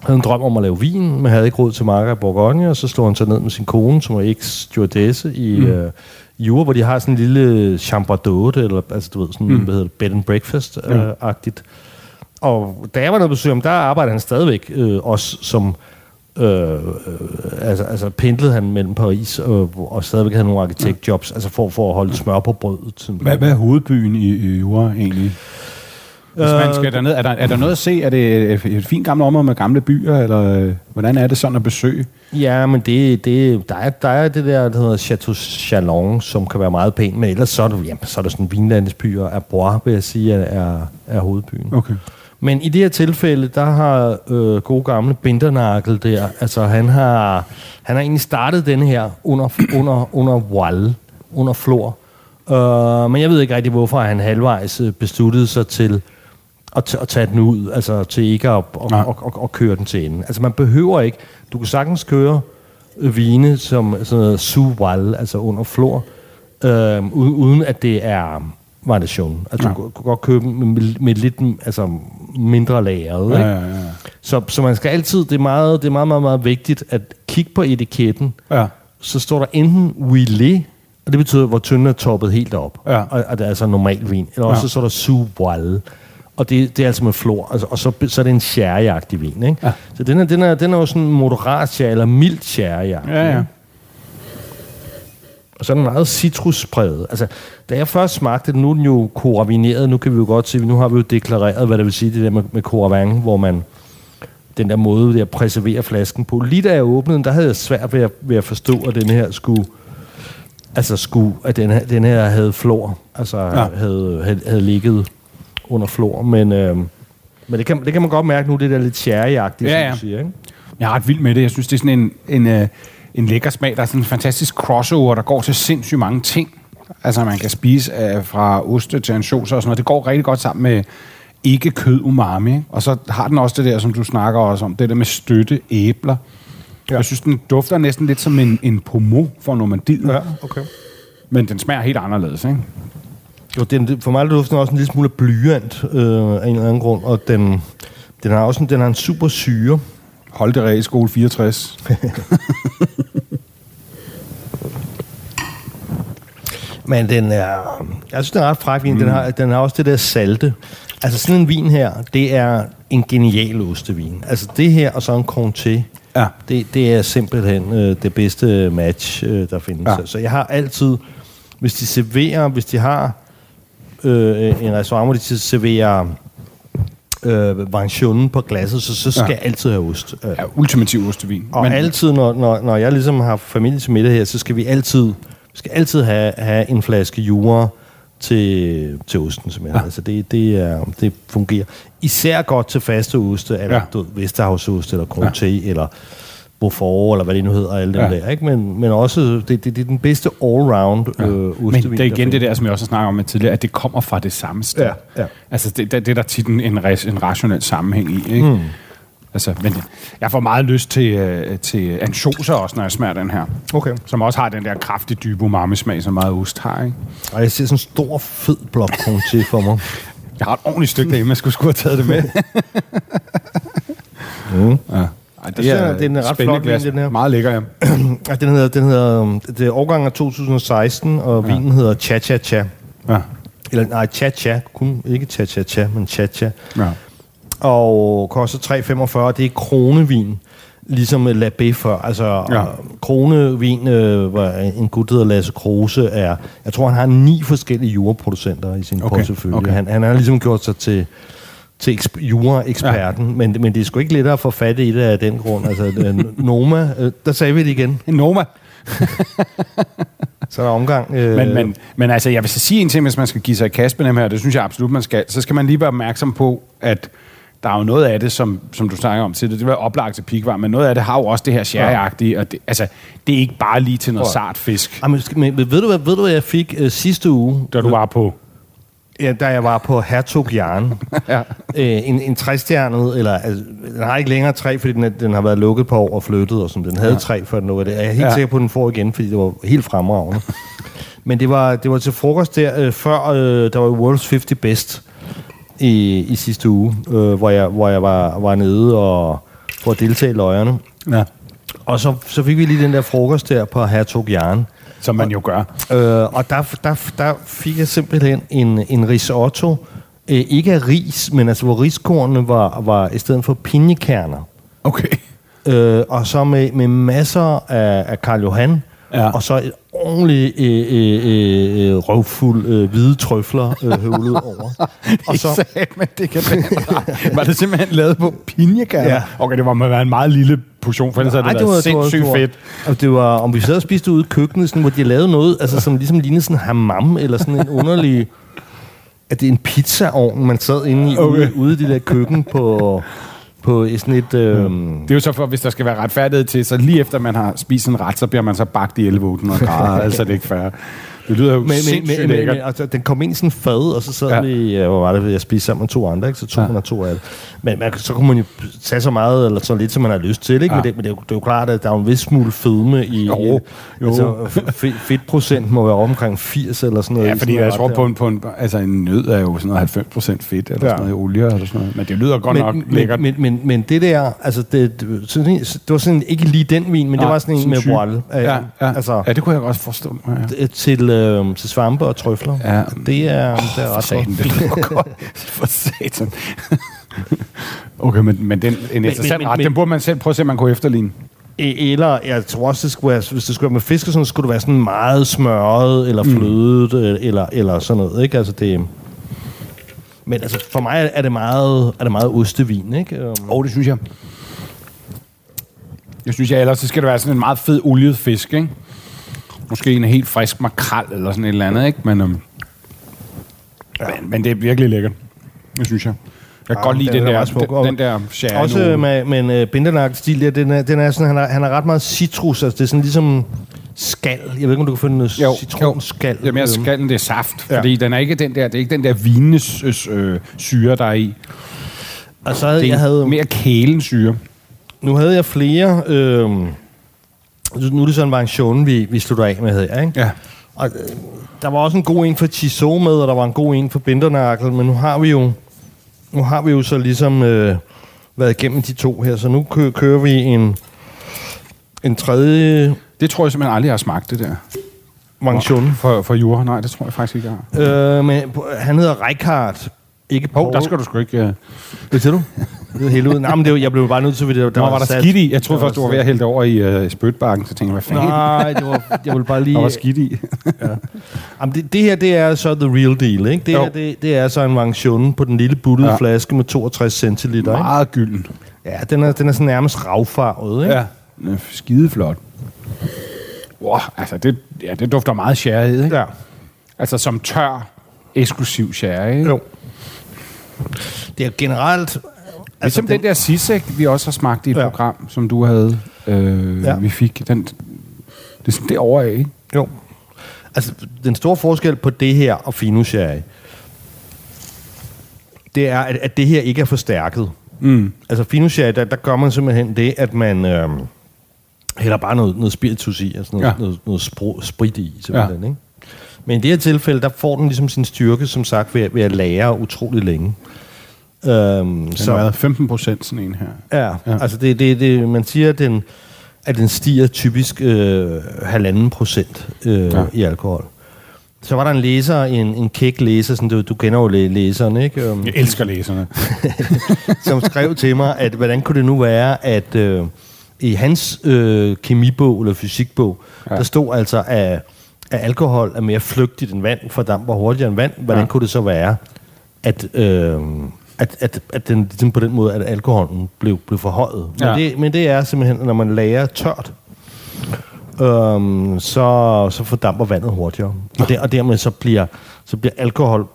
havde en drøm om at lave vin, men havde ikke råd til marker i Bourgogne, og så slog han sig ned med sin kone, som var eks-stewardesse i, mm. øh, i Jura, hvor de har sådan en lille chambre d'hôte, eller altså du ved, sådan, mm. hvad hedder det, bed and breakfast-agtigt. Og da jeg var nede på besøg ham, der arbejdede han stadigvæk øh, også som... Øh, øh, altså, altså pendlede han mellem Paris og, og stadigvæk havde nogle arkitektjobs, altså for, for at holde smør på brødet. Hvad, hvad er hovedbyen i, i Jura egentlig? Hvis man Øh, skal derned, er der, er der noget at se? Er det et, fint gammelt område med gamle byer, eller øh, hvordan er det sådan at besøge? Ja, men det, det, der, er, der er det der, der hedder Chateau Chalon, som kan være meget pænt, men ellers så er, det, jamen, så er der sådan vinlandsbyer. Arbois, vil jeg sige, er, er hovedbyen. Okay. Men i det her tilfælde, der har øh, gode gamle Bindernagel der, altså han har, han har egentlig startet den her under, under, under Wall, under Flor. Uh, men jeg ved ikke rigtig, hvorfor han halvvejs øh, besluttede sig til at, at tage den ud, altså til ikke at, Nej. at, at, at køre den til enden. Altså man behøver ikke, du kan sagtens køre øh, vine som sådan noget sous Wall, altså under Flor, øh, uden at det er variation. Altså Ja. du kan- kan godt købe med, med lidt altså, mindre lagret. Ja, Ikke? ja, ja. Så, så man skal altid, det er, meget, det er meget, meget, meget vigtigt at kigge på etiketten, ja. så står der enten Willet, og det betyder, hvor tynden er toppet helt op, Ja. og, og det er altså normal vin, eller også Ja. så står der sous og det, det er altså med flor, altså, og så, så er det en sherryagtig vin. Ikke? Ja. Så den er, den, er, den er jo sådan moderat sherry, eller mild sherry Ja, ja. Og så er den meget citruspræget. Altså, da jeg først smagte den, nu er den jo koravineret, nu kan vi jo godt se, nu har vi jo deklareret, hvad det vil sige, det der med, med koravang, hvor man den der måde, der preserverer flasken på. Lige da jeg åbnede den, der havde jeg svært ved at, ved at forstå, at den her skulle, altså skulle, at den her, den her havde flor, altså Ja. havde, havde, havde ligget under flor, men, øh, men det, kan, det kan man godt mærke nu, det der lidt sherry-agtigt, Ja, som ja. du siger, ikke? Jeg er ret vild med det. Jeg synes, det er sådan en, en, øh, en lækker smag. Der er sådan en fantastisk crossover, der går til sindssygt mange ting. Altså, man kan spise øh, fra oste til ansjoser og sådan noget. Det går rigtig godt sammen med ikke kød umami. Og så har den også det der, som du snakker også om, det der med støtte æbler. Ja. Jeg synes, den dufter næsten lidt som en, en pomo for Normandiet. Ja. okay. Men den smager helt anderledes, ikke? Jo, den, for mig dufter den også en lille smule blyant øh, af en eller anden grund, og den, den har også en, den har en super syre. Hold det reg, skole 64. *laughs* Men den er, jeg synes, den er ret fræk vin. Mm. Den, har, den har også det der salte. Altså sådan en vin her, det er en genial ostevin. Altså det her og så en Comté, Ja. det, det er simpelthen øh, det bedste match, øh, der findes. Ja. Så jeg har altid, hvis de serverer, hvis de har øh, en restaurant, hvor de serverer øh, variationen på glasset, så, så skal Ja. jeg altid have ost. Øh, Ja, ultimativ ostevin. og Men, altid, når, når, når jeg ligesom har familie til middag her, så skal vi altid, skal altid have, have en flaske jura til, til osten, som jeg ja. Altså det, det, er, det fungerer. Især godt til faste oste, eller Ja. ja. Vesterhavsost, eller Comté, ja. eller Beaufort, eller hvad det nu hedder, alle dem Ja. der. Ikke? Men, men også, det, det, det er den bedste all-round Ja. øh, Men det er igen det findes. der, som jeg også har snakket om tidligere, at det kommer fra det samme sted. Ja, ja. Altså, det, det, det er der tit en, en, en rationel sammenhæng i, ikke? Mm. Altså, men jeg får meget lyst til, øh, til ansjoser også, når jeg smager den her. Okay. Som også har den der kraftige, dybe umami-smag, som meget ost har, ikke? Og jeg ser sådan en stor, fed blok Comté for mig. Jeg har et ordentligt stykke derhjemme, jeg skulle sgu have taget det med. Mm. Ja. Ej, det synes, er, den er ret spændende flot, glas. den her. Meget lækker, ja. *clears throat* Den hedder, den hedder, um, det er årgang af 2016, og ja. vinen hedder Cha Cha Cha. ja. Eller nej, Cha Cha, kun ikke Cha Cha Cha, men Cha Cha. ja. og koster 3,45. Det er kronevin, ligesom Labé før. Altså, Ja. kronevin, øh, hvor en gut, der hedder Lasse Kruse, er... Jeg tror, han har ni forskellige juraproducenter i sin Okay, portefølje. okay. Han, han har ligesom gjort sig til til eksp- jura-eksperten, ja. men, men det er sgu ikke lettere at få fat i det af den grund. Altså, øh, Noma, øh, der sagde vi det igen. En Noma. *laughs* Så er der omgang. Øh, Men, men, men altså, jeg vil så sige en ting, hvis man skal give sig i kast med dem her, det synes jeg absolut, man skal. Så skal man lige være opmærksom på, at der er jo noget af det, som, som du snakker om til det, det var oplagt til pikvar, men noget af det har jo også det her sherry og det, altså, det er ikke bare lige til noget sart fisk, Ah, men, men ved, du, hvad, ved du, hvad jeg fik øh, sidste uge? da du var på. Ja, da jeg var på Hertog Jern. *laughs* Ja. øh, en, en træstjernet, eller altså, den har ikke længere tre, fordi den, er- den har været lukket på år og flyttet, og sådan. Den havde ja. tre før den lukkede. Jeg er helt ja. sikker på, at den får igen, fordi det var helt fremragende. Men det var, det var til frokost der, øh, før øh, der var World's 50 Best i, i sidste uge, øh, hvor jeg, hvor jeg var, var nede og for at deltage i løjerne. Ja. Og så, så fik vi lige den der frokost der på Hertog Jern. Som man jo gør. Øh, og der, der, der fik jeg simpelthen en, en risotto, øh, ikke af ris, men altså hvor riskornene var, var i stedet for pinjekerner. Okay. Øh, og så med, med masser af, af Karl Johan, Ja. og så et ordentligt øh, øh, øh, røvfuld øh, hvide trøfler øh, høvlet *laughs* over. og så, Ikke men det kan være. Var det simpelthen lavet på pinjekerner? Ja. Okay, det var med en meget lille portion, for ellers havde det, Ej, været sindssygt det var, fedt. Og det var, om vi sad og spiste ude i køkkenet, sådan, hvor de lavede noget, altså, som ligesom lignede sådan en hammam, eller sådan en underlig... At det er en pizzaovn, man sad inde i, Okay. ude, ude i det der køkken på, på sådan et... Øh, Det er jo så for, hvis der skal være retfærdighed til, så lige efter man har spist en ret, så bliver man så bagt i 1100 grader, *laughs* altså det er ikke fair. Det lyder jo men, sindssygt men, men, lækkert. men altså, den kom ind i sådan en fad, og så sad Ja. vi, ja, hvor var det, jeg spiste sammen med to andre, ikke? så tog Ja. man to af det. Men man, så kunne man jo tage så meget, eller så lidt, som man har lyst til, ikke? Ja. Men, det, men det, er jo, det er jo klart, at der er en vis smule fedme i... Jo, jo. Altså, fedt, fedtprocent må være omkring 80 eller sådan noget. Ja, fordi jeg tror på en, på en, altså en nød er jo sådan noget 90% fedt, eller Ja. sådan noget olie, eller sådan noget. Men det lyder godt nok men, lækkert. Men, men, men, men det der, altså det, det, sådan, det var sådan ikke lige den vin, men Nej, det var sådan en med voile. Ja, ja. Altså, ja, det kunne jeg godt forstå. Ja. til, øh, til svampe og trøfler. Ja. Det er, det er For ret satan, godt. det lyder godt. *laughs* For satan. okay, men, men den, en interessant men- ret, men- den burde man selv prøve at se, om man kunne efterligne. E- Eller, jeg tror også, det skulle være, hvis det skulle være med fisk noget, skulle det være sådan meget smørret, eller flødet, mm. eller, eller sådan noget, ikke? Altså det... Men altså, for mig er det meget, er det meget ostevin, ikke? Um, Åh, oh, det synes jeg. Jeg synes, jeg ellers så skal det være sådan en meget fed oliet fisk, ikke? Måske en helt frisk makrel eller sådan et eller andet, ikke? Men, øhm, ja. men, men det er virkelig lækkert. Det synes jeg. Jeg kan Ja, godt lide den den, er der, den, den der sherry Også note. med, med en bindelagt stil, ja, den er, den er sådan, han har, han har ret meget citrus, altså det er sådan ligesom skal. Jeg ved ikke, om du kan finde noget Jo, citronskal. Jamen, jeg Øhm, skal den, det er saft. Ja. Fordi den er ikke den der, det er ikke den der vinende øh, syre, der er i. Og så havde, Det er jeg havde, mere kælen syre. nu havde jeg flere... Øh, nu er det sådan en variation, vi, vi slutter af med, jeg, ikke? Ja. Og, øh, der var også en god en for Tissot med, og der var en god en for Bindernakkel, men nu har vi jo, nu har vi jo så ligesom øh, været igennem de to her, så nu kø- kører vi en, en tredje Det tror jeg simpelthen aldrig, jeg har smagt, det der. variation. For, for jura. Nej, det tror jeg faktisk ikke, jeg har. Øh, men han hedder Reichardt. Ikke Hov, Paul. der skal du sgu ikke... Uh... Hvad siger du? Det er helt ud. Nej, men det var, jeg blev bare nødt til, fordi der, Der var, var der salt. skidt i. Jeg troede først, du var ved at hælde det over i uh, spytbakken, så tænkte jeg, hvad fanden? Nej, det var, jeg ville bare lige... Der var skidt i. Jamen, det, det her, det er så the real deal, ikke? Det Jo. her, det, det er så en variation på den lille buttede Ja. ja. flaske med 62 centiliter, ikke? Meget gylden. Ja, den er, den er sådan nærmest ravfarvet, ikke? Ja. Den er skideflot. Wow, altså det, ja, det dufter meget sherry, ikke? ja. Altså som tør, eksklusiv sherry, ikke? Jo. Det er generelt... Altså den, den der Sisek, vi også har smagt i et ja. Program, som du havde, øh, ja. Vi fik, den, det er sådan derovre af, ikke? Jo. Altså, den store forskel på det her og Fino Sherry, det er, at, at det her ikke er forstærket. Mm. Altså, Fino Sherry, der, der gør man simpelthen det, at man øh, hælder bare noget, noget spiritus i, altså noget, ja. noget, noget spro, sprit i, simpelthen, ja. ikke? Men i det her tilfælde, der får den ligesom sin styrke, som sagt, ved, at- ved at lære utrolig længe. Øhm, Så har været 15 procent sådan en her. Ja, Ja. altså det, det, det, man siger, at den, at den stiger typisk øh, halvanden procent øh, Ja. i alkohol. så var der en læser, en, en kæk læser, sådan, du, du kender jo læ- læseren, ikke? Um, Jeg elsker læserne. *laughs* som skrev til mig, at hvordan kunne det nu være, at øh, i hans øh, kemibog eller fysikbog, ja. der stod altså, at, at alkohol er mere flygtigt end vand, fordamper hurtigere end vand. Hvordan ja. kunne det så være, at, øh, at, at, at den, ligesom på den måde, at alkoholen blev, blev forhøjet? Men, Ja. det, men det er simpelthen, når man lager tørt, øhm, så, så fordamper vandet hurtigere. Og, der, og dermed så bliver, så bliver alkohol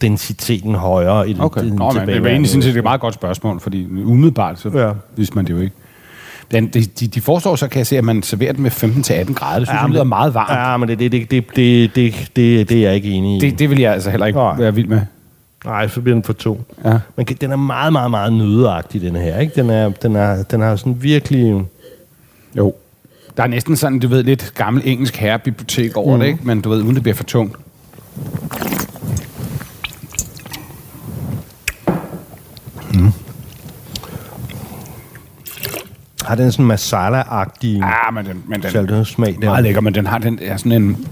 densiteten højere i den, Okay. den Nå, men det tilbageværende- egentlig sådan set et meget godt spørgsmål, fordi umiddelbart, så ja. vidste man det jo ikke. Den, de, de, foreslår så, kan jeg se, at man serverer den med 15-18 grader. Det synes ja, jeg lyder meget varmt. Ja. Men det, det, det, det, det, det, det, er jeg ikke enig i. Det, det vil jeg altså heller ikke Nej. være vild med. Nej, så bliver den for to. Ja. Men den er meget, meget, meget nødeagtig, den her. Ikke? Den, er, den, er, den har sådan virkelig... Jo. Der er næsten sådan, du ved, lidt gammel engelsk herrebibliotek over mm. det, ikke? Men du ved, uden det bliver for tungt. Har den sådan masala-agtig Ja, men den, men den er der. meget lækker, men den har den er sådan en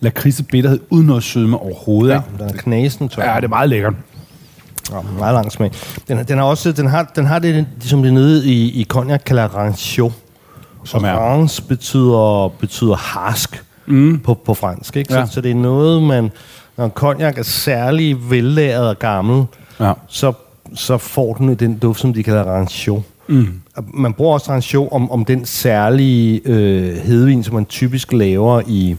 lakridse bitterhed uden noget sødme overhovedet. Ja, den er knæsen tør. Ja, det er meget lækkert. Ja, meget lang smag. Den, den, har også, den, har, den har det, som det nede i, i cognac, kalder rancio. Som er- Rance betyder, betyder harsk mm. på, på fransk. Ikke? Så, Ja. så det er noget, man... Når en cognac er særlig vellæret og gammel, Ja. så, så får den den duft, som de kalder rancio. Mm. Man bruger også rancio om, om den særlige øh, hedvin, som man typisk laver i...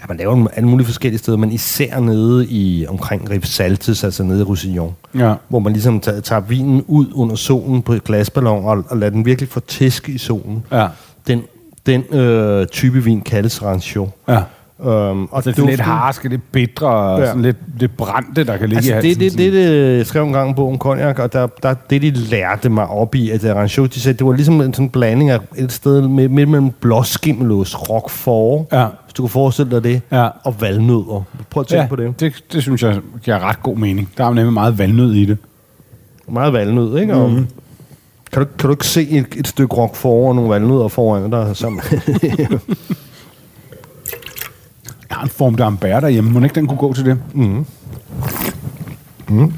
Ja, man laver den alle mulige forskellige steder, men især nede i omkring Rivesaltes, altså nede i Roussillon. Ja. Hvor man ligesom tager, tager vinen ud under solen på et glasballon og, og lader den virkelig få tæsk i solen. Ja. Den, den øh, type vin kaldes rancio. Ja. Øhm, og Det er lidt harske, lidt bitre, Ja. sådan lidt, lidt brændte, der kan ligge Altså, i det, halsen. det, det, det, jeg skrev en gang på om cognac, og der, der, det, de lærte mig op i, at Rancho, de sagde, det var ligesom en sådan blanding af et sted midt mellem blåskimmelost, roquefort, Ja. hvis du kan forestille dig det, Ja. og valnødder. Prøv at tænke ja, på det. det. Det synes jeg giver ret god mening. Der er jo nemlig meget valnød i det. Meget valnød, ikke? Mhm. kan, du, kan du ikke se et, et stykke roquefort og nogle valnødder foran dig? Som, *laughs* har en form d'ambert derhjemme. Må ikke den kunne gå til det? Mm. Mm.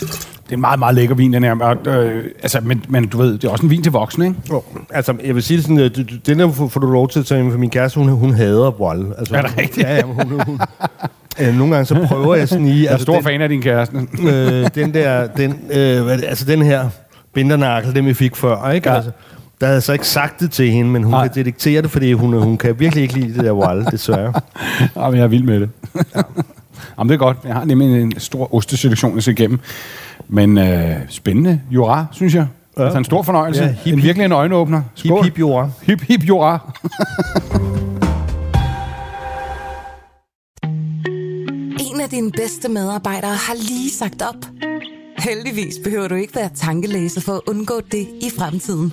Det er en meget, meget lækker vin, den her. Og, øh, altså, men, men du ved, det er også en vin til voksne, ikke? Jo, altså, jeg vil sige det sådan, du- den der får, du lov til at tage med, for min kæreste, hun, hun hader vold. Altså, Er det rigtigt? Ja, ja, hun, hun, øh, nogle gange så prøver jeg sådan i... Jeg er stor fan af din kæreste. øh, den der, den, øh, altså den her bindernakkel, den vi fik før, ikke? Ja. Altså, der havde jeg så ikke sagt det til hende, men hun Nej. kan detektere det, fordi hun, hun kan virkelig ikke lide det der vold, desværre. *laughs* Ja, men jeg er vild med det. Jamen, det er godt. Jeg har nemlig en stor osteselektion at se igennem. Men øh, spændende. Jura, synes jeg. Ja. Altså en stor fornøjelse. Ja, Ja, hip, en virkelig en øjenåbner. Hip, hip, jord. Hip, hip, jura. *laughs* En af dine bedste medarbejdere har lige sagt op. Heldigvis behøver du ikke være tankelæser for at undgå det i fremtiden.